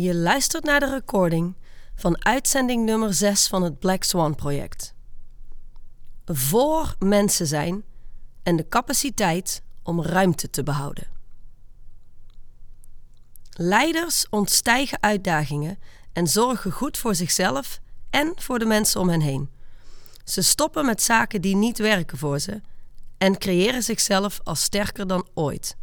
Je luistert naar de recording van uitzending nummer 6 van het Black Swan project. Voor mensen zijn en de capaciteit om ruimte te behouden. Leiders ontstijgen uitdagingen en zorgen goed voor zichzelf en voor de mensen om hen heen. Ze stoppen met zaken die niet werken voor ze en creëren zichzelf als sterker dan ooit.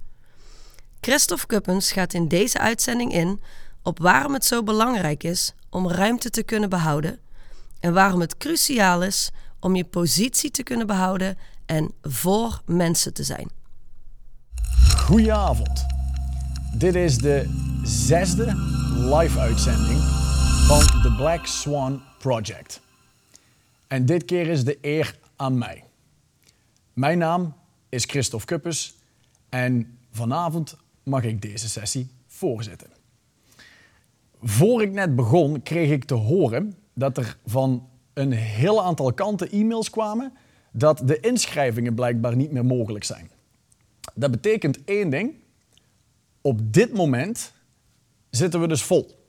Christophe Kuppens gaat in deze uitzending in op waarom het zo belangrijk is om ruimte te kunnen behouden en waarom het cruciaal is om je positie te kunnen behouden en voor mensen te zijn. Goedenavond. Dit is de zesde live-uitzending van The Black Swan Project. En dit keer is de eer aan mij. Mijn naam is Christophe Kuppes en vanavond mag ik deze sessie voorzitten. Voor ik net begon, kreeg ik te horen dat er van een heel aantal kanten e-mails kwamen dat de inschrijvingen blijkbaar niet meer mogelijk zijn. Dat betekent één ding. Op dit moment zitten we dus vol.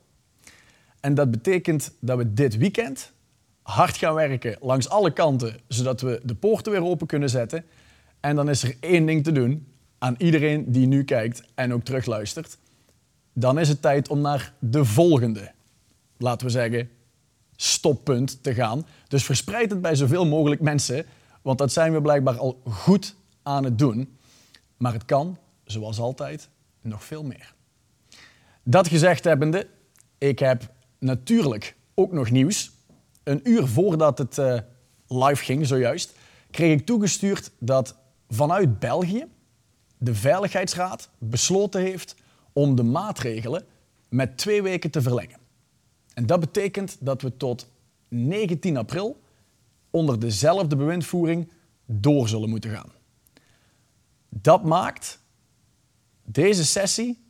En dat betekent dat we dit weekend hard gaan werken langs alle kanten, zodat we de poorten weer open kunnen zetten. En dan is er één ding te doen aan iedereen die nu kijkt en ook terugluistert. Dan is het tijd om naar de volgende, laten we zeggen, stoppunt te gaan. Dus verspreid het bij zoveel mogelijk mensen, want dat zijn we blijkbaar al goed aan het doen. Maar het kan, zoals altijd, nog veel meer. Dat gezegd hebbende, ik heb natuurlijk ook nog nieuws. Een uur voordat het uh, live ging, zojuist, kreeg ik toegestuurd dat vanuit België de Veiligheidsraad besloten heeft om de maatregelen met twee weken te verlengen. En dat betekent dat we tot 19 april onder dezelfde bewindvoering door zullen moeten gaan. Dat maakt deze sessie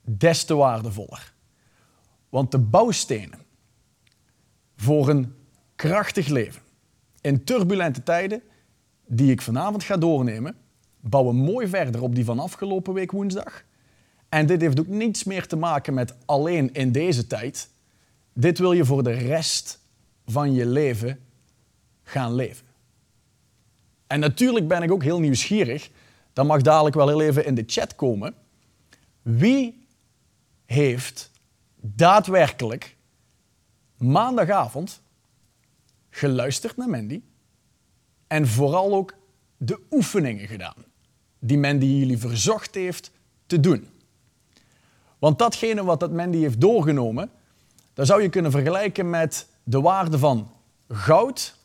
des te waardevoller. Want de bouwstenen voor een krachtig leven in turbulente tijden, die ik vanavond ga doornemen, bouwen mooi verder op die van afgelopen week woensdag. En dit heeft ook niets meer te maken met alleen in deze tijd. Dit wil je voor de rest van je leven gaan leven. En natuurlijk ben ik ook heel nieuwsgierig. Dat mag dadelijk wel heel even in de chat komen. Wie heeft daadwerkelijk maandagavond geluisterd naar Mandy en vooral ook de oefeningen gedaan die Mandy jullie verzocht heeft te doen? Want datgene wat dat Mandy heeft doorgenomen, dat zou je kunnen vergelijken met de waarde van goud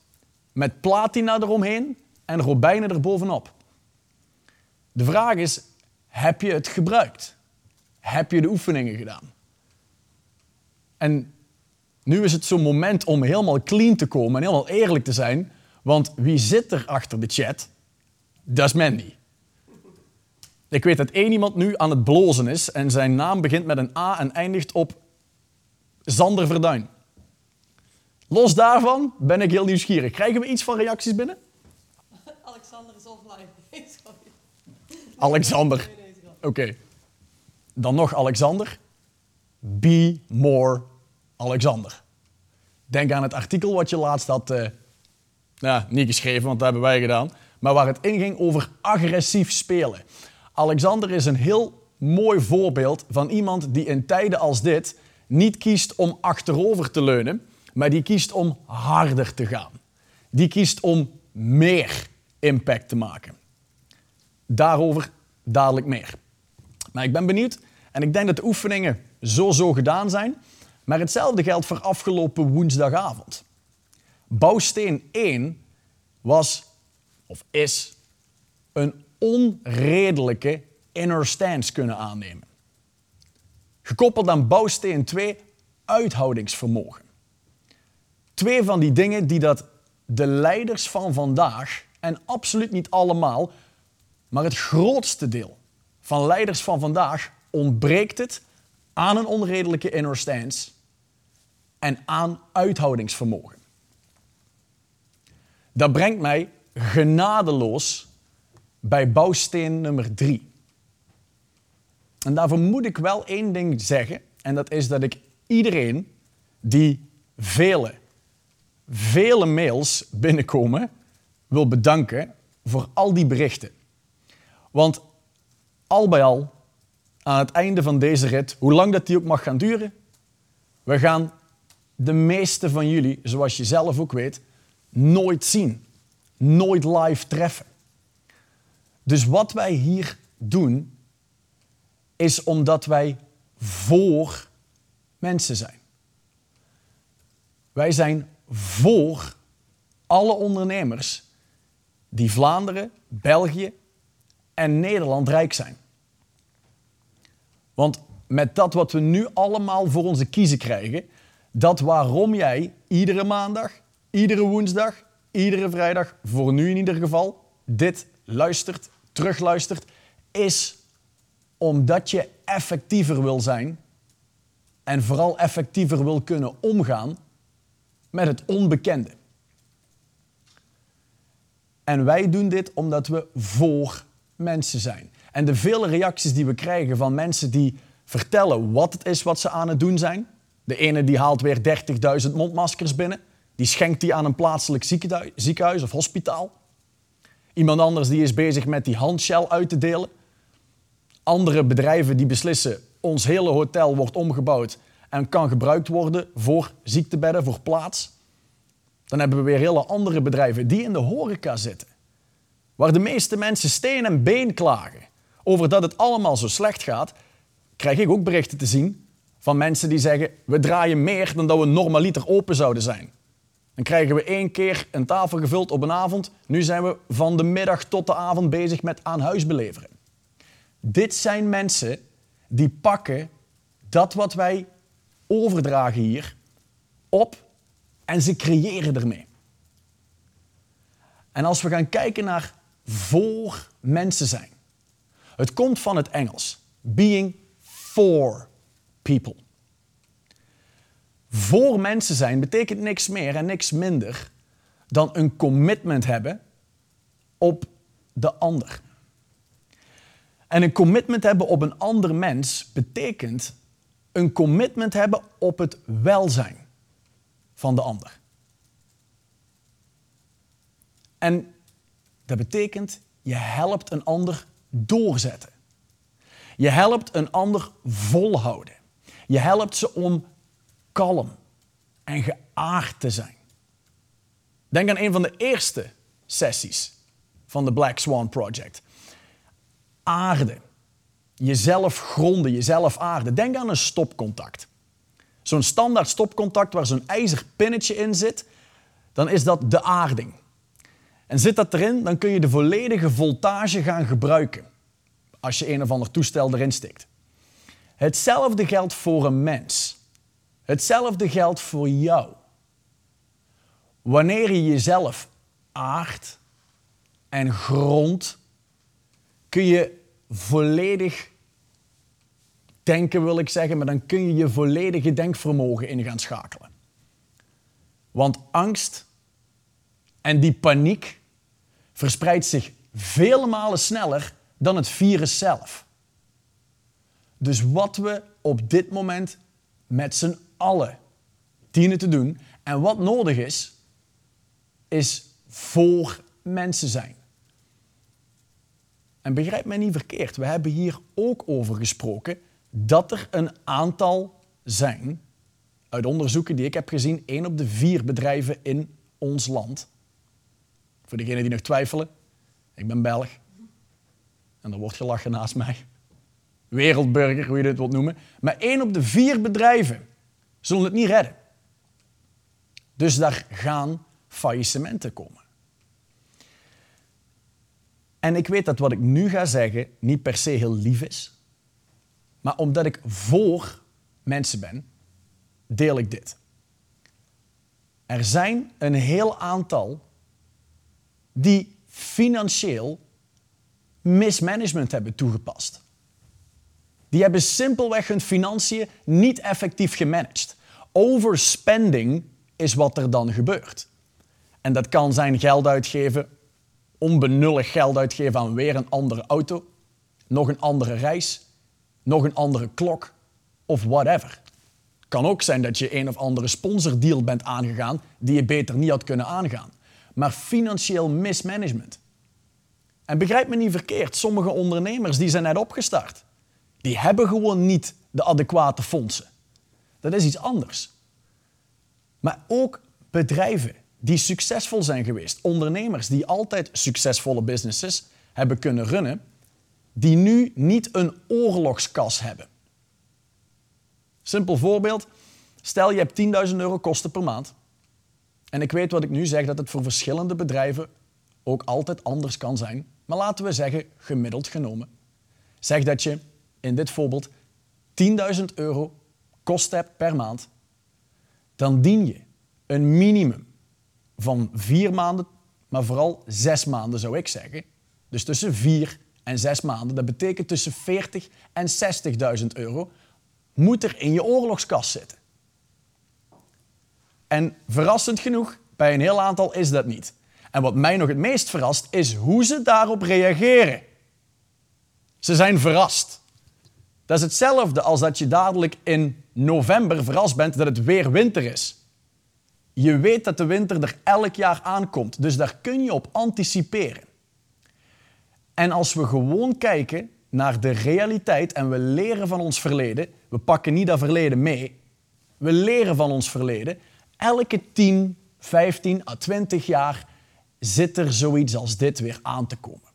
met platina eromheen en robijnen erbovenop. De vraag is, heb je het gebruikt? Heb je de oefeningen gedaan? En nu is het zo'n moment om helemaal clean te komen en helemaal eerlijk te zijn. Want wie zit er achter de chat? Dat is Mandy. Ik weet dat één iemand nu aan het blozen is en zijn naam begint met een A en eindigt op Zander Verduin. Los daarvan ben ik heel nieuwsgierig. Krijgen we iets van reacties binnen? Alexander is offline. Alexander. Oké. Dan nog Alexander. Be more Alexander. Denk aan het artikel wat je laatst had, uh, nou, niet geschreven, want dat hebben wij gedaan, maar waar het inging over agressief spelen. Alexander is een heel mooi voorbeeld van iemand die in tijden als dit niet kiest om achterover te leunen, maar die kiest om harder te gaan. Die kiest om meer impact te maken. Daarover dadelijk meer. Maar ik ben benieuwd en ik denk dat de oefeningen zo zo gedaan zijn. Maar hetzelfde geldt voor afgelopen woensdagavond. Bouwsteen 1 was of is een onredelijke inner stance kunnen aannemen. Gekoppeld aan bouwsteen 2 uithoudingsvermogen. Twee van die dingen die dat de leiders van vandaag, en absoluut niet allemaal, maar het grootste deel van leiders van vandaag ontbreekt het aan een onredelijke inner stance en aan uithoudingsvermogen. Dat brengt mij genadeloos bij bouwsteen nummer drie. En daarvoor moet ik wel één ding zeggen En dat is dat ik iedereen die vele, vele mails binnenkomen, wil bedanken voor al die berichten. Want al bij al, aan het einde van deze rit, hoe lang dat die ook mag gaan duren, we gaan de meeste van jullie, zoals je zelf ook weet, nooit zien. Nooit live treffen. Dus wat wij hier doen, is omdat wij voor mensen zijn. Wij zijn voor alle ondernemers die Vlaanderen, België en Nederland rijk zijn. Want met dat wat we nu allemaal voor onze kiezen krijgen, dat waarom jij iedere maandag, iedere woensdag, iedere vrijdag, voor nu in ieder geval, dit luistert, terugluistert, is omdat je effectiever wil zijn en vooral effectiever wil kunnen omgaan met het onbekende. En wij doen dit omdat we voor mensen zijn. En de vele reacties die we krijgen van mensen die vertellen wat het is wat ze aan het doen zijn. De ene die haalt weer 30.000 mondmaskers binnen. Die schenkt die aan een plaatselijk ziekenhuis of hospitaal. Iemand anders die is bezig met die handshell uit te delen. Andere bedrijven die beslissen, ons hele hotel wordt omgebouwd en kan gebruikt worden voor ziektebedden, voor plaats. Dan hebben we weer hele andere bedrijven die in de horeca zitten. Waar de meeste mensen steen en been klagen over dat het allemaal zo slecht gaat, krijg ik ook berichten te zien van mensen die zeggen: we draaien meer dan dat we normaliter open zouden zijn. Dan krijgen we één keer een tafel gevuld op een avond. Nu zijn we van de middag tot de avond bezig met aan huis beleveren. Dit zijn mensen die pakken dat wat wij overdragen hier op en ze creëren ermee. En als we gaan kijken naar voor mensen zijn. Het komt van het Engels. Being for people. Voor mensen zijn betekent niks meer en niks minder dan een commitment hebben op de ander. En een commitment hebben op een ander mens betekent een commitment hebben op het welzijn van de ander. En dat betekent je helpt een ander doorzetten. Je helpt een ander volhouden. Je helpt ze om kalm en geaard te zijn. Denk aan een van de eerste sessies van de Black Swan Project. Aarde. Jezelf gronden, jezelf aarden. Denk aan een stopcontact. Zo'n standaard stopcontact waar zo'n ijzer pinnetje in zit, dan is dat de aarding. En zit dat erin, dan kun je de volledige voltage gaan gebruiken als je een of ander toestel erin steekt. Hetzelfde geldt voor een mens. Hetzelfde geldt voor jou. Wanneer je jezelf aardt en grondt, kun je volledig denken, wil ik zeggen, maar dan kun je je volledige denkvermogen in gaan schakelen. Want angst en die paniek verspreidt zich vele malen sneller dan het virus zelf. Dus wat we op dit moment met z'n allen dienen te doen en wat nodig is, is voor mensen zijn. En begrijp mij niet verkeerd, we hebben hier ook over gesproken dat er een aantal zijn, uit onderzoeken die ik heb gezien, één op de vier bedrijven in ons land. Voor degenen die nog twijfelen, ik ben Belg, en er wordt gelachen naast mij. Wereldburger, hoe je dit wilt noemen. Maar één op de vier bedrijven zullen het niet redden. Dus daar gaan faillissementen komen. En ik weet dat wat ik nu ga zeggen niet per se heel lief is. Maar omdat ik voor mensen ben, deel ik dit. Er zijn een heel aantal die financieel mismanagement hebben toegepast. Die hebben simpelweg hun financiën niet effectief gemanaged. Overspending is wat er dan gebeurt. En dat kan zijn geld uitgeven, onbenullig geld uitgeven aan weer een andere auto, nog een andere reis, nog een andere klok, of whatever. Kan ook zijn dat je een of andere sponsordeal bent aangegaan die je beter niet had kunnen aangaan. Maar financieel mismanagement. En begrijp me niet verkeerd, sommige ondernemers die zijn net opgestart. Die hebben gewoon niet de adequate fondsen. Dat is iets anders. Maar ook bedrijven die succesvol zijn geweest, ondernemers die altijd succesvolle businesses hebben kunnen runnen, die nu niet een oorlogskas hebben. Simpel voorbeeld. Stel je hebt 10.000 euro kosten per maand. En ik weet wat ik nu zeg, dat het voor verschillende bedrijven ook altijd anders kan zijn. Maar laten we zeggen, gemiddeld genomen. Zeg dat je in dit voorbeeld 10.000 euro kost per maand. Dan dien je een minimum van vier maanden, maar vooral zes maanden zou ik zeggen. Dus tussen vier en zes maanden. Dat betekent tussen 40 en 60.000 euro moet er in je oorlogskas zitten. En verrassend genoeg, bij een heel aantal is dat niet. En wat mij nog het meest verrast, is hoe ze daarop reageren. Ze zijn verrast. Dat is hetzelfde als dat je dadelijk in november verrast bent dat het weer winter is. Je weet dat de winter er elk jaar aankomt, dus daar kun je op anticiperen. En als we gewoon kijken naar de realiteit en we leren van ons verleden, we pakken niet dat verleden mee, we leren van ons verleden, elke 10, 15 à 20 jaar zit er zoiets als dit weer aan te komen.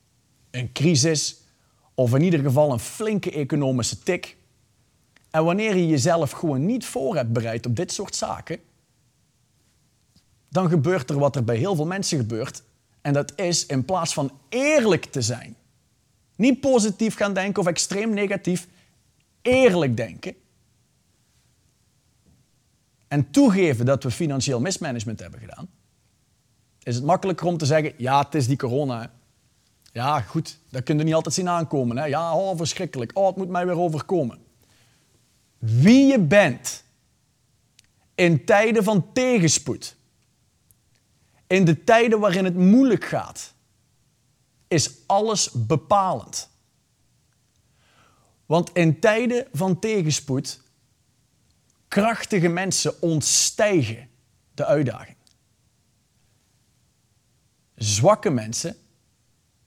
Een crisis of in ieder geval een flinke economische tik. En wanneer je jezelf gewoon niet voor hebt bereid op dit soort zaken, dan gebeurt er wat er bij heel veel mensen gebeurt. En dat is in plaats van eerlijk te zijn, niet positief gaan denken of extreem negatief, eerlijk denken. En toegeven dat we financieel mismanagement hebben gedaan, is het makkelijker om te zeggen, ja, het is die corona. Ja, goed, dat kun je niet altijd zien aankomen. Hè? Ja, oh, verschrikkelijk. Oh, het moet mij weer overkomen. Wie je bent in tijden van tegenspoed, in de tijden waarin het moeilijk gaat, is alles bepalend. Want in tijden van tegenspoed, krachtige mensen ontstijgen de uitdaging. Zwakke mensen,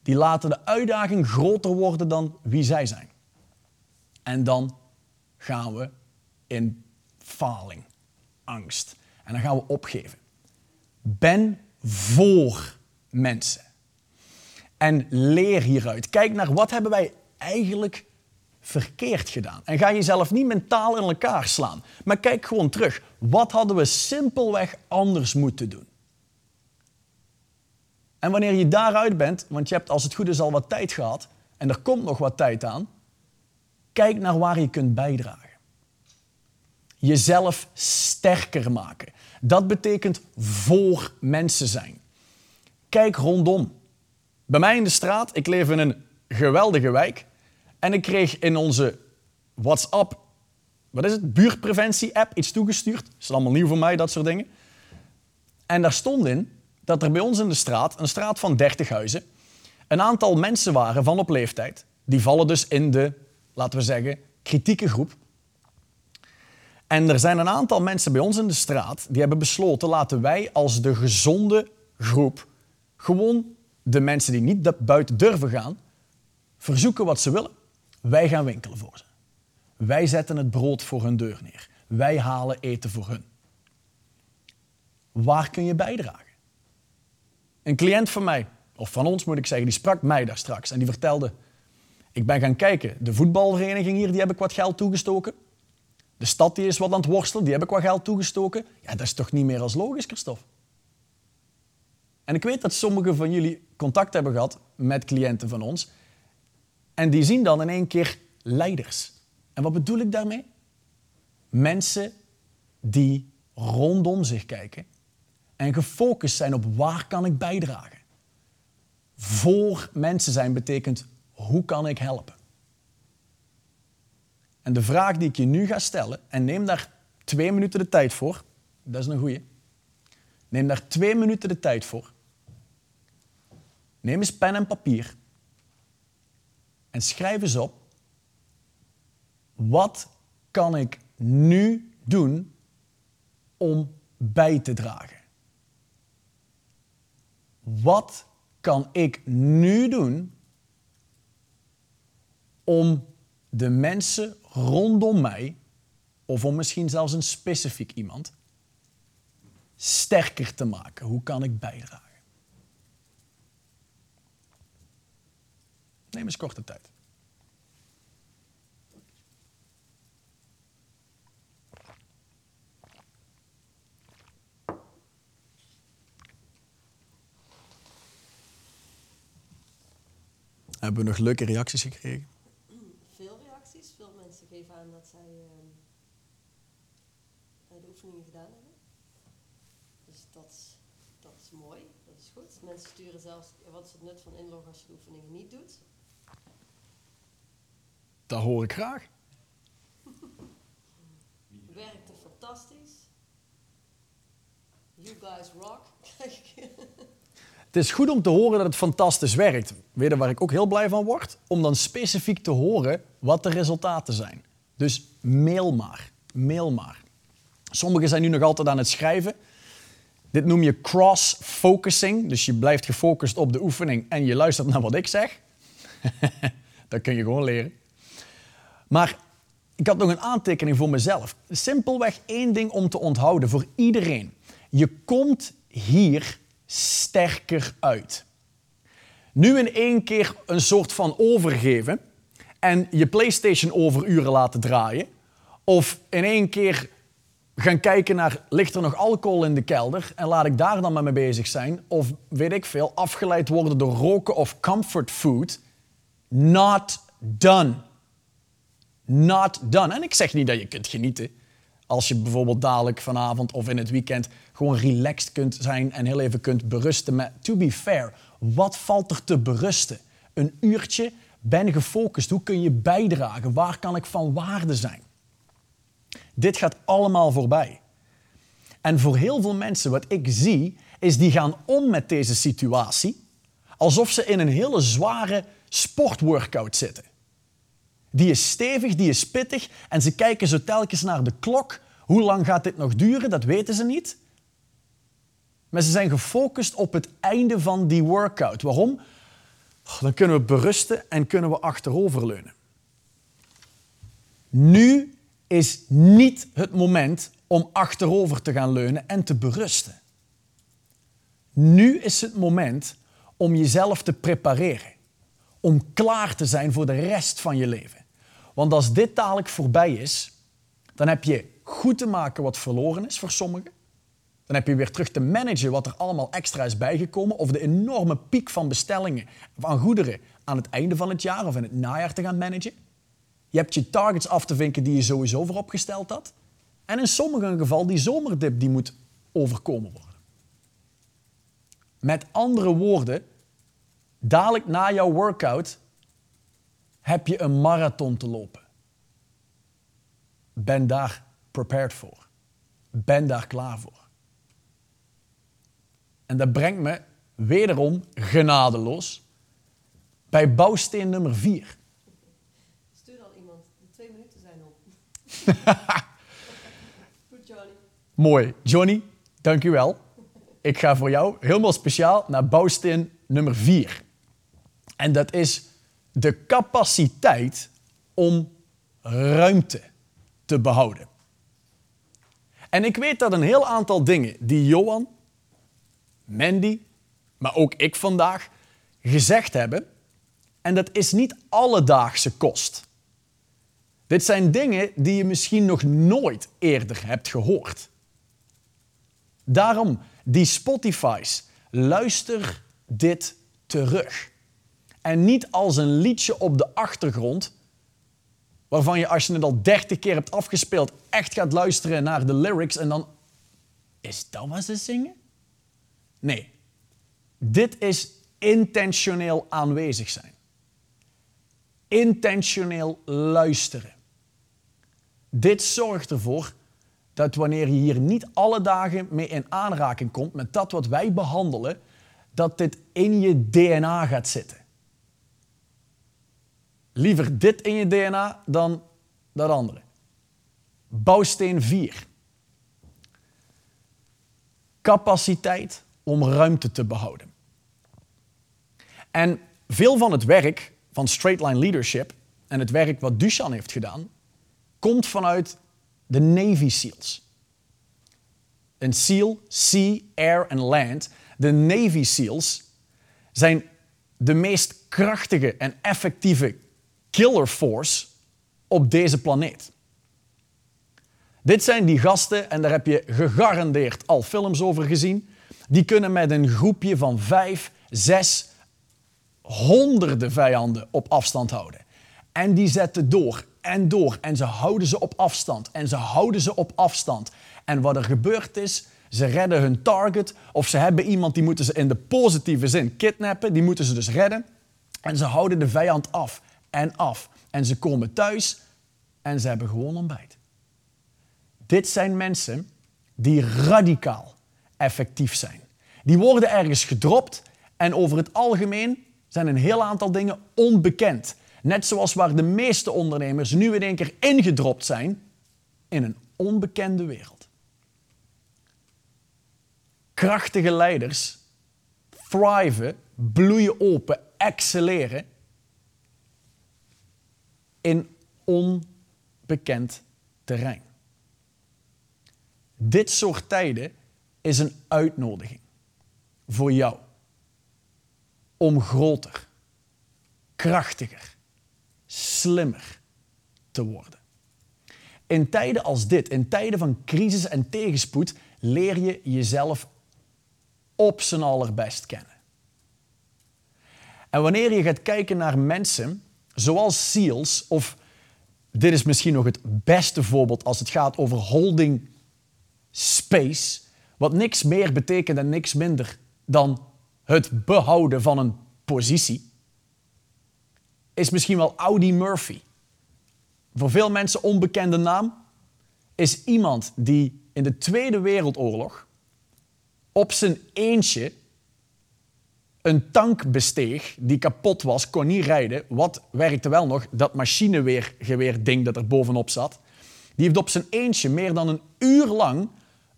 die laten de uitdaging groter worden dan wie zij zijn. En dan gaan we in faling, angst. En dan gaan we opgeven. Ben voor mensen. En leer hieruit. Kijk naar wat hebben wij eigenlijk verkeerd gedaan. En ga jezelf niet mentaal in elkaar slaan. Maar kijk gewoon terug. Wat hadden we simpelweg anders moeten doen? En wanneer je daaruit bent, want je hebt als het goed is al wat tijd gehad en er komt nog wat tijd aan, kijk naar waar je kunt bijdragen. Jezelf sterker maken. Dat betekent voor mensen zijn. Kijk rondom. Bij mij in de straat, ik leef in een geweldige wijk. En ik kreeg in onze WhatsApp, wat is het, buurtpreventie-app iets toegestuurd. Dat is allemaal nieuw voor mij, dat soort dingen. En daar stond in dat er bij ons in de straat, een straat van 30 huizen, een aantal mensen waren van op leeftijd. Die vallen dus in de, laten we zeggen, kritieke groep. En er zijn een aantal mensen bij ons in de straat die hebben besloten, laten wij als de gezonde groep gewoon de mensen die niet buiten durven gaan, verzoeken wat ze willen. Wij gaan winkelen voor ze. Wij zetten het brood voor hun deur neer. Wij halen eten voor hun. Waar kun je bijdragen? Een cliënt van mij, of van ons moet ik zeggen, die sprak mij daar straks en die vertelde: Ik ben gaan kijken, de voetbalvereniging hier, die heb ik wat geld toegestoken. De stad die is wat aan het worstelen, die heb ik wat geld toegestoken. Ja, dat is toch niet meer als logisch, Christophe? En ik weet dat sommigen van jullie contact hebben gehad met cliënten van ons. En die zien dan in één keer leiders. En wat bedoel ik daarmee? Mensen die rondom zich kijken en gefocust zijn op waar kan ik bijdragen. Voor mensen zijn betekent hoe kan ik helpen? En de vraag die ik je nu ga stellen, en neem daar twee minuten de tijd voor, dat is een goeie. Neem daar twee minuten de tijd voor. Neem eens pen en papier en schrijf eens op wat kan ik nu doen om bij te dragen? Wat kan ik nu doen om de mensen rondom mij, of om misschien zelfs een specifiek iemand, sterker te maken? Hoe kan ik bijdragen? Neem eens korte tijd. Hebben we nog leuke reacties gekregen? Veel reacties. Veel mensen geven aan dat zij ehm, de oefeningen gedaan hebben. Dus dat is, dat is mooi, dat is goed. Mensen sturen zelfs, wat is het nut van inloggen als je de oefeningen niet doet? Dat hoor ik graag. Werkte fantastisch. You guys rock, krijg ik. Het is goed om te horen dat het fantastisch werkt. Weet je waar ik ook heel blij van word? Om dan specifiek te horen wat de resultaten zijn. Dus mail maar. Mail maar. Sommigen zijn nu nog altijd aan het schrijven. Dit noem je cross-focusing. Dus je blijft gefocust op de oefening en je luistert naar wat ik zeg. dat kun je gewoon leren. Maar ik had nog een aantekening voor mezelf. Simpelweg één ding om te onthouden voor iedereen. Je komt hier sterker uit. Nu in één keer een soort van overgeven en je PlayStation overuren laten draaien. Of in één keer gaan kijken naar, ligt er nog alcohol in de kelder en laat ik daar dan maar mee bezig zijn. Of weet ik veel, afgeleid worden door roken of comfort food. Not done. Not done. En ik zeg niet dat je kunt genieten. Als je bijvoorbeeld dadelijk vanavond of in het weekend gewoon relaxed kunt zijn en heel even kunt berusten. Maar to be fair, wat valt er te berusten? Een uurtje, ben gefocust. Hoe kun je bijdragen? Waar kan ik van waarde zijn? Dit gaat allemaal voorbij. En voor heel veel mensen, wat ik zie, is die gaan om met deze situatie alsof ze in een hele zware sportworkout zitten. Die is stevig, die is pittig en ze kijken zo telkens naar de klok. Hoe lang gaat dit nog duren? Dat weten ze niet. Maar ze zijn gefocust op het einde van die workout. Waarom? Dan kunnen we berusten en kunnen we achteroverleunen. Nu is niet het moment om achterover te gaan leunen en te berusten. Nu is het moment om jezelf te prepareren. Om klaar te zijn voor de rest van je leven. Want als dit dadelijk voorbij is, dan heb je goed te maken wat verloren is voor sommigen. Dan heb je weer terug te managen wat er allemaal extra is bijgekomen. Of de enorme piek van bestellingen van goederen aan het einde van het jaar of in het najaar te gaan managen. Je hebt je targets af te vinken die je sowieso vooropgesteld had. En in sommige gevallen die zomerdip die moet overkomen worden. Met andere woorden, dadelijk na jouw workout heb je een marathon te lopen. Ben daar prepared voor. Ben daar klaar voor. En dat brengt me wederom genadeloos bij bouwsteen nummer 4. Stuur al iemand, de twee minuten zijn op. Goed, Johnny. Mooi. Johnny, dank u wel. Ik ga voor jou helemaal speciaal naar bouwsteen nummer 4. En dat is de capaciteit om ruimte te behouden. En ik weet dat een heel aantal dingen die Johan, Mandy, maar ook ik vandaag gezegd hebben, en dat is niet alledaagse kost. Dit zijn dingen die je misschien nog nooit eerder hebt gehoord. Daarom, die Spotify's, luister dit terug. En niet als een liedje op de achtergrond, waarvan je als je het al dertig keer hebt afgespeeld, echt gaat luisteren naar de lyrics en dan, is dat wat ze zingen? Nee, dit is intentioneel aanwezig zijn. Intentioneel luisteren. Dit zorgt ervoor dat wanneer je hier niet alle dagen mee in aanraking komt met dat wat wij behandelen, dat dit in je DNA gaat zitten. Liever dit in je DNA dan dat andere. Bouwsteen 4. Capaciteit om ruimte te behouden. En veel van het werk van Straight Line Leadership en het werk wat Dushan heeft gedaan, komt vanuit de Navy SEALs. Een SEAL, Sea, Air en Land. De Navy SEALs zijn de meest krachtige en effectieve killer force op deze planeet. Dit zijn die gasten, en daar heb je gegarandeerd al films over gezien. Die kunnen met een groepje van vijf, zes, honderden vijanden op afstand houden. En die zetten door en door. En ze houden ze op afstand. En ze houden ze op afstand. En wat er gebeurd is, ze redden hun target. Of ze hebben iemand die moeten ze in de positieve zin kidnappen. Die moeten ze dus redden. En ze houden de vijand af en af. En ze komen thuis en ze hebben gewoon ontbijt. Dit zijn mensen die radicaal effectief zijn. Die worden ergens gedropt en over het algemeen zijn een heel aantal dingen onbekend. Net zoals waar de meeste ondernemers nu in één keer ingedropt zijn in een onbekende wereld. Krachtige leiders thriven, bloeien open, excelleren in onbekend terrein. Dit soort tijden is een uitnodiging voor jou om groter, krachtiger, slimmer te worden. In tijden als dit, in tijden van crisis en tegenspoed, leer je jezelf op zijn allerbest kennen. En wanneer je gaat kijken naar mensen zoals SEALs, of dit is misschien nog het beste voorbeeld als het gaat over holding space, wat niks meer betekent en niks minder dan het behouden van een positie, is misschien wel Audi Murphy. Voor veel mensen onbekende naam, is iemand die in de Tweede Wereldoorlog op zijn eentje een tank besteeg die kapot was, kon niet rijden. Wat werkte wel nog? Dat machinegeweer ding dat er bovenop zat. Die heeft op zijn eentje meer dan een uur lang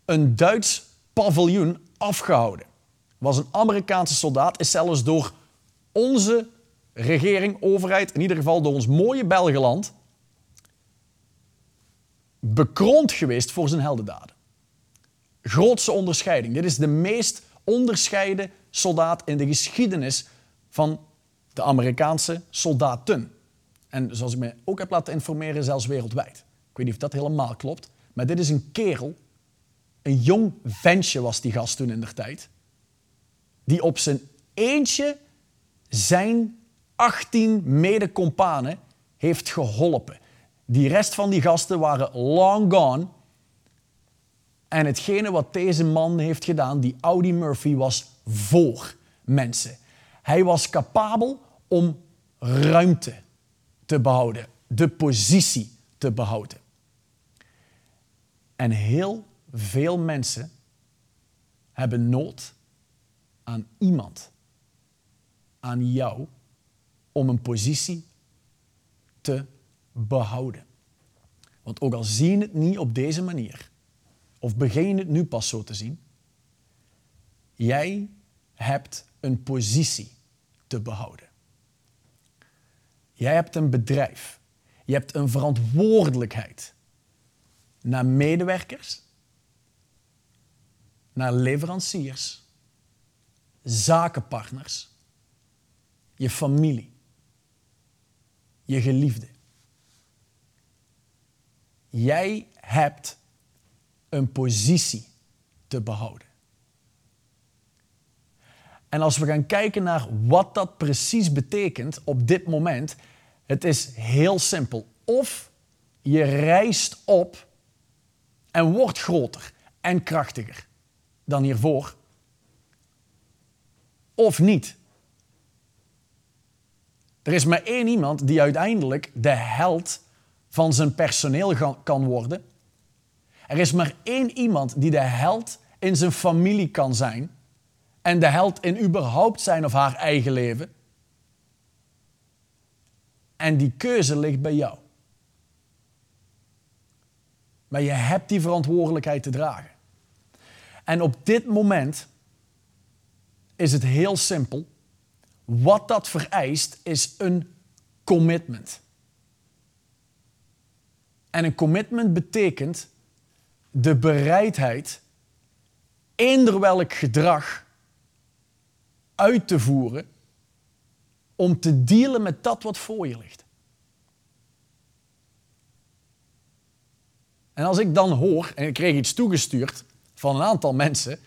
een Duits paviljoen afgehouden. Was een Amerikaanse soldaat, is zelfs door onze regering, overheid, in ieder geval door ons mooie Belgeland, bekroond geweest voor zijn heldendaden. Grootste onderscheiding. Dit is de meest onderscheiden soldaat in de geschiedenis van de Amerikaanse soldaten. En zoals ik me ook heb laten informeren, zelfs wereldwijd. Ik weet niet of dat helemaal klopt, maar dit is een kerel een jong ventje was die gast toen in der tijd. Die op zijn eentje zijn 18 mede heeft geholpen. Die rest van die gasten waren long gone. En hetgene wat deze man heeft gedaan, die Audi Murphy, was voor mensen. Hij was capabel om ruimte te behouden, de positie te behouden. En heel veel mensen hebben nood aan iemand, aan jou, om een positie te behouden. Want ook al zie je het niet op deze manier, of begin je het nu pas zo te zien, jij hebt een positie te behouden. Jij hebt een bedrijf. Je hebt een verantwoordelijkheid naar medewerkers naar leveranciers, zakenpartners, je familie, je geliefde. Jij hebt een positie te behouden. En als we gaan kijken naar wat dat precies betekent op dit moment, het is heel simpel. Of je reist op en wordt groter en krachtiger dan hiervoor? Of niet? Er is maar één iemand die uiteindelijk de held van zijn personeel kan worden. Er is maar één iemand die de held in zijn familie kan zijn en de held in überhaupt zijn of haar eigen leven. En die keuze ligt bij jou. Maar je hebt die verantwoordelijkheid te dragen. En op dit moment is het heel simpel. Wat dat vereist is een commitment. En een commitment betekent de bereidheid eender welk gedrag uit te voeren om te dealen met dat wat voor je ligt. En als ik dan hoor, en ik kreeg iets toegestuurd van een aantal mensen,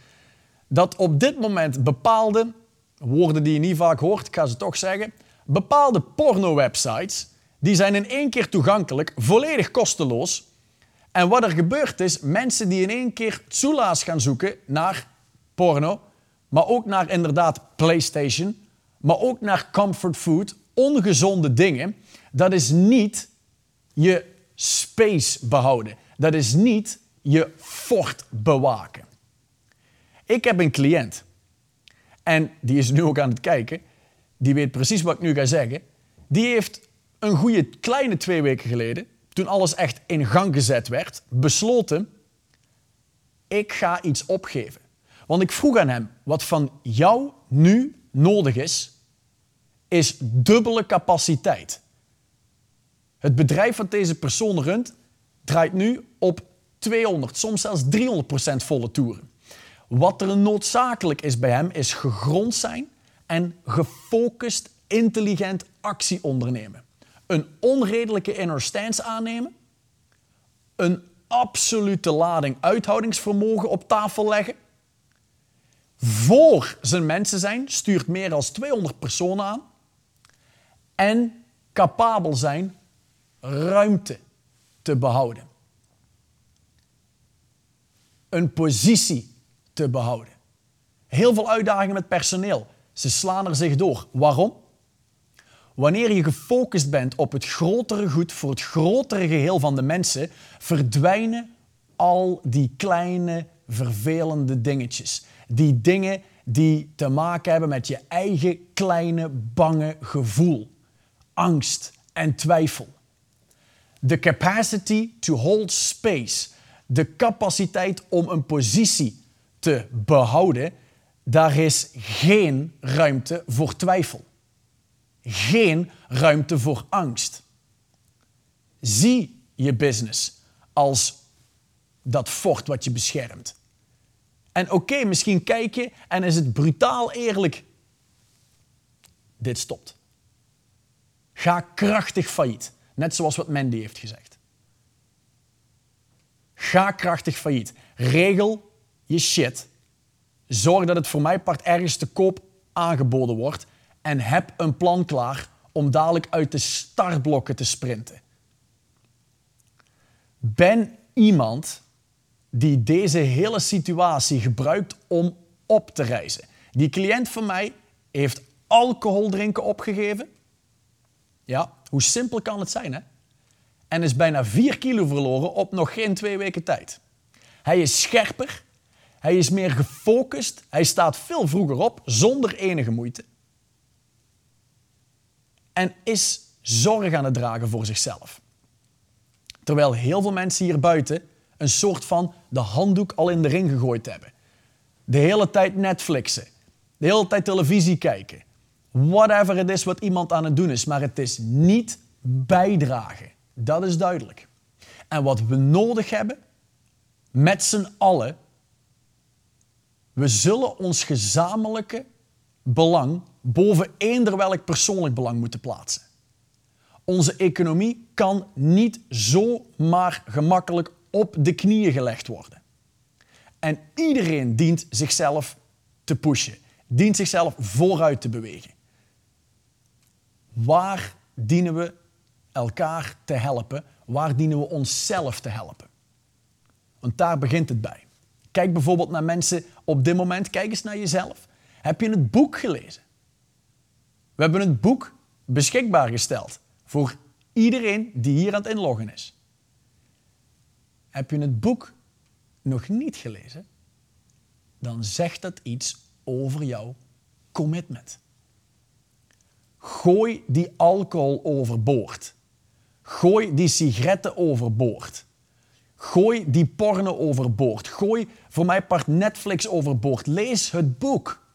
dat op dit moment bepaalde, woorden die je niet vaak hoort, ik ga ze toch zeggen, bepaalde porno-websites, die zijn in één keer toegankelijk, volledig kosteloos. En wat er gebeurt is, mensen die in één keer Tsula's gaan zoeken naar porno, maar ook naar inderdaad PlayStation, maar ook naar comfort food, ongezonde dingen, dat is niet je space behouden. Dat is niet je fort bewaken. Ik heb een cliënt en die is nu ook aan het kijken. Die weet precies wat ik nu ga zeggen. Die heeft een goede kleine twee weken geleden, toen alles echt in gang gezet werd, besloten: ik ga iets opgeven. Want ik vroeg aan hem: wat van jou nu nodig is, is dubbele capaciteit. Het bedrijf wat deze persoon runt, draait nu op 200, soms zelfs 300% volle toeren. Wat er noodzakelijk is bij hem, is gegrond zijn en gefocust, intelligent actie ondernemen. Een onredelijke inner stance aannemen, een absolute lading uithoudingsvermogen op tafel leggen, voor zijn mensen zijn, stuurt meer dan 200 personen aan en capabel zijn ruimte te behouden. Een positie te behouden. Heel veel uitdagingen met personeel. Ze slaan er zich door. Waarom? Wanneer je gefocust bent op het grotere goed voor het grotere geheel van de mensen, verdwijnen al die kleine vervelende dingetjes. Die dingen die te maken hebben met je eigen kleine bange gevoel, angst en twijfel. The capacity to hold space, de capaciteit om een positie te behouden, daar is geen ruimte voor twijfel. Geen ruimte voor angst. Zie je business als dat fort wat je beschermt. En oké, misschien kijk je en is het brutaal eerlijk. Dit stopt. Ga krachtig failliet. Net zoals wat Mandy heeft gezegd. Ga krachtig failliet. Regel je shit. Zorg dat het voor mij part ergens te koop aangeboden wordt. En heb een plan klaar om dadelijk uit de startblokken te sprinten. Ben iemand die deze hele situatie gebruikt om op te reizen. Die cliënt van mij heeft alcohol drinken opgegeven. Ja, hoe simpel kan het zijn, hè? En is bijna 4 kilo verloren op nog geen twee weken tijd. Hij is scherper, hij is meer gefocust, hij staat veel vroeger op zonder enige moeite. En is zorg aan het dragen voor zichzelf. Terwijl heel veel mensen hier buiten een soort van de handdoek al in de ring gegooid hebben. De hele tijd Netflixen, de hele tijd televisie kijken. Whatever het is wat iemand aan het doen is, maar het is niet bijdragen. Dat is duidelijk. En wat we nodig hebben, met z'n allen, we zullen ons gezamenlijke belang boven eender welk persoonlijk belang moeten plaatsen. Onze economie kan niet zomaar gemakkelijk op de knieën gelegd worden. En iedereen dient zichzelf te pushen, dient zichzelf vooruit te bewegen. Waar dienen we elkaar te helpen? Waar dienen we onszelf te helpen? Want daar begint het bij. Kijk bijvoorbeeld naar mensen op dit moment, kijk eens naar jezelf. Heb je het boek gelezen? We hebben het boek beschikbaar gesteld voor iedereen die hier aan het inloggen is. Heb je het boek nog niet gelezen? Dan zegt dat iets over jouw commitment. Gooi die alcohol overboord. Gooi die sigaretten overboord. Gooi die porno overboord. Gooi voor mij part Netflix overboord. Lees het boek.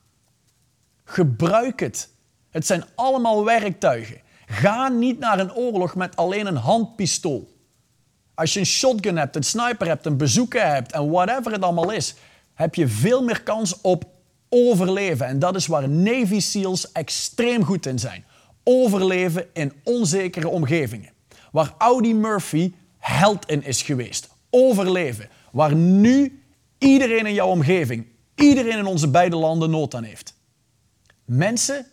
Gebruik het. Het zijn allemaal werktuigen. Ga niet naar een oorlog met alleen een handpistool. Als je een shotgun hebt, een sniper hebt, een bezoeker hebt en whatever het allemaal is, heb je veel meer kans op overleven. En dat is waar Navy SEALs extreem goed in zijn. Overleven in onzekere omgevingen. Waar Audi Murphy held in is geweest. Overleven. Waar nu iedereen in jouw omgeving, iedereen in onze beide landen nood aan heeft. Mensen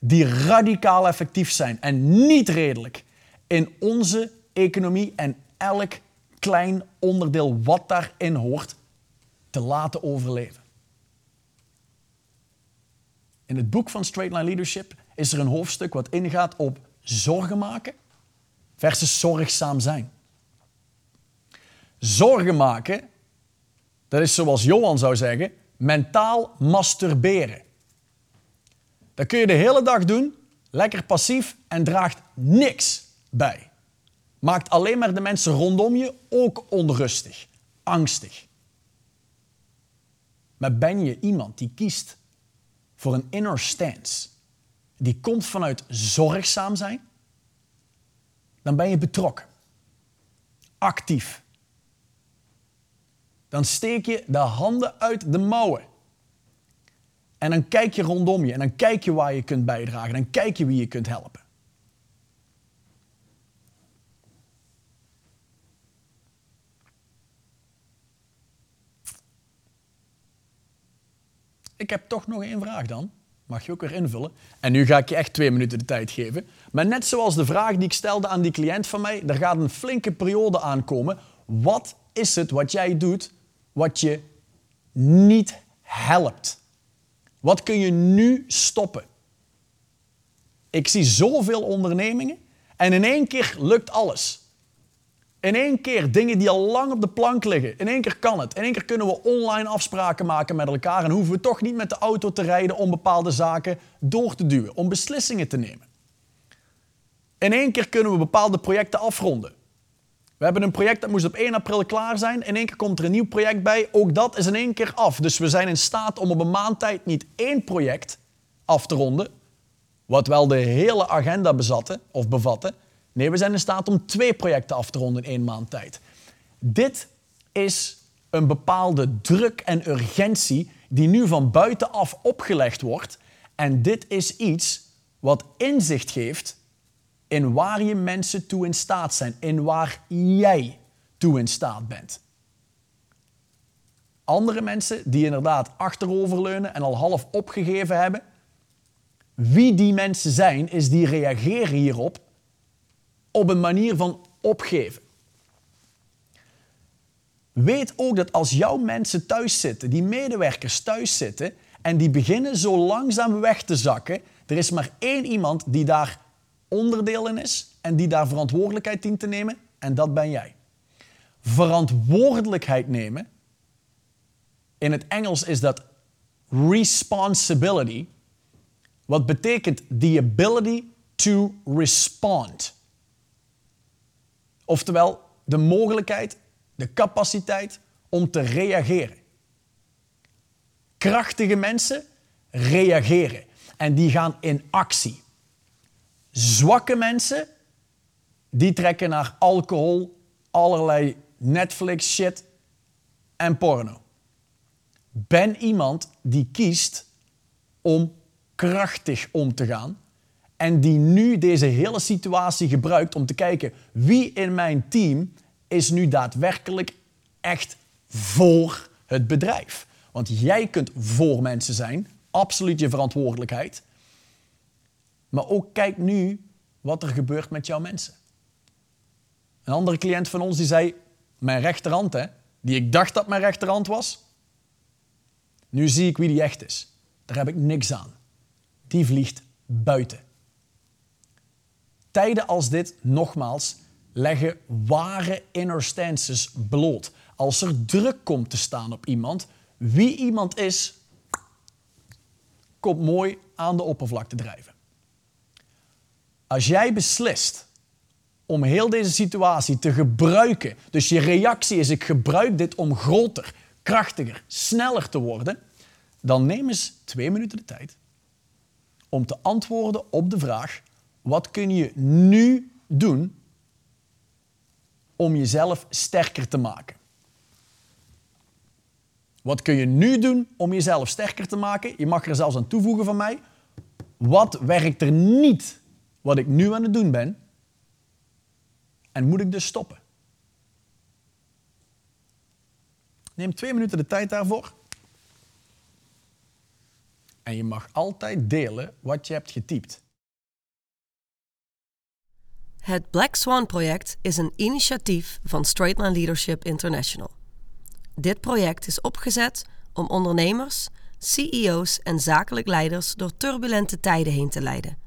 die radicaal effectief zijn en niet redelijk in onze economie en elk klein onderdeel wat daarin hoort te laten overleven. In het boek van Straight Line Leadership is er een hoofdstuk wat ingaat op zorgen maken versus zorgzaam zijn. Zorgen maken, dat is zoals Johan zou zeggen, mentaal masturberen. Dat kun je de hele dag doen, lekker passief en draagt niks bij. Maakt alleen maar de mensen rondom je ook onrustig, angstig. Maar ben je iemand die kiest voor een inner stance, die komt vanuit zorgzaam zijn, dan ben je betrokken, actief. Dan steek je de handen uit de mouwen. En dan kijk je rondom je en dan kijk je waar je kunt bijdragen. Dan kijk je wie je kunt helpen. Ik heb toch nog één vraag dan. Mag je ook weer invullen. En nu ga ik je echt twee minuten de tijd geven. Maar net zoals de vraag die ik stelde aan die cliënt van mij, er gaat een flinke periode aankomen. Wat is het wat jij doet wat je niet helpt? Wat kun je nu stoppen? Ik zie zoveel ondernemingen en in één keer lukt alles. In één keer dingen die al lang op de plank liggen. In één keer kan het. In één keer kunnen we online afspraken maken met elkaar en hoeven we toch niet met de auto te rijden om bepaalde zaken door te duwen, om beslissingen te nemen. In één keer kunnen we bepaalde projecten afronden. We hebben een project dat moest op 1 april klaar zijn. In één keer komt er een nieuw project bij. Ook dat is in één keer af. Dus we zijn in staat om op een maand tijd niet één project af te ronden, wat wel de hele agenda bezatte of bevatte. Nee, we zijn in staat om twee projecten af te ronden in één maand tijd. Dit is een bepaalde druk en urgentie die nu van buitenaf opgelegd wordt. En dit is iets wat inzicht geeft in waar je mensen toe in staat zijn, in waar jij toe in staat bent. Andere mensen die inderdaad achteroverleunen en al half opgegeven hebben, wie die mensen zijn, is die reageren hierop op een manier van opgeven. Weet ook dat als jouw mensen thuis zitten, die medewerkers thuis zitten en die beginnen zo langzaam weg te zakken, er is maar één iemand die daar onderdeel in is en die daar verantwoordelijkheid dient te nemen en dat ben jij. Verantwoordelijkheid nemen, in het Engels is dat responsibility, wat betekent the ability to respond. Oftewel, de mogelijkheid, de capaciteit om te reageren. Krachtige mensen reageren en die gaan in actie. Zwakke mensen, die trekken naar alcohol, allerlei Netflix shit en porno. Ben iemand die kiest om krachtig om te gaan en die nu deze hele situatie gebruikt om te kijken wie in mijn team is nu daadwerkelijk echt voor het bedrijf. Want jij kunt voor mensen zijn, absoluut je verantwoordelijkheid. Maar ook kijk nu wat er gebeurt met jouw mensen. Een andere cliënt van ons die zei, mijn rechterhand, hè, die ik dacht dat mijn rechterhand was, nu zie ik wie die echt is. Daar heb ik niks aan. Die vliegt buiten. Tijden als dit, nogmaals, leggen ware inner stances bloot. Als er druk komt te staan op iemand, wie iemand is, komt mooi aan de oppervlakte drijven. Als jij beslist om heel deze situatie te gebruiken. Dus je reactie is: ik gebruik dit om groter, krachtiger, sneller te worden. Dan neem eens twee minuten de tijd om te antwoorden op de vraag: wat kun je nu doen om jezelf sterker te maken? Wat kun je nu doen om jezelf sterker te maken? Je mag er zelfs aan toevoegen van mij. Wat werkt er niet wat ik nu aan het doen ben? En moet ik dus stoppen? Neem twee minuten de tijd daarvoor. En je mag altijd delen wat je hebt getypt. Het Black Swan Project is een initiatief van Straightline Leadership International. Dit project is opgezet om ondernemers, CEO's en zakelijk leiders door turbulente tijden heen te leiden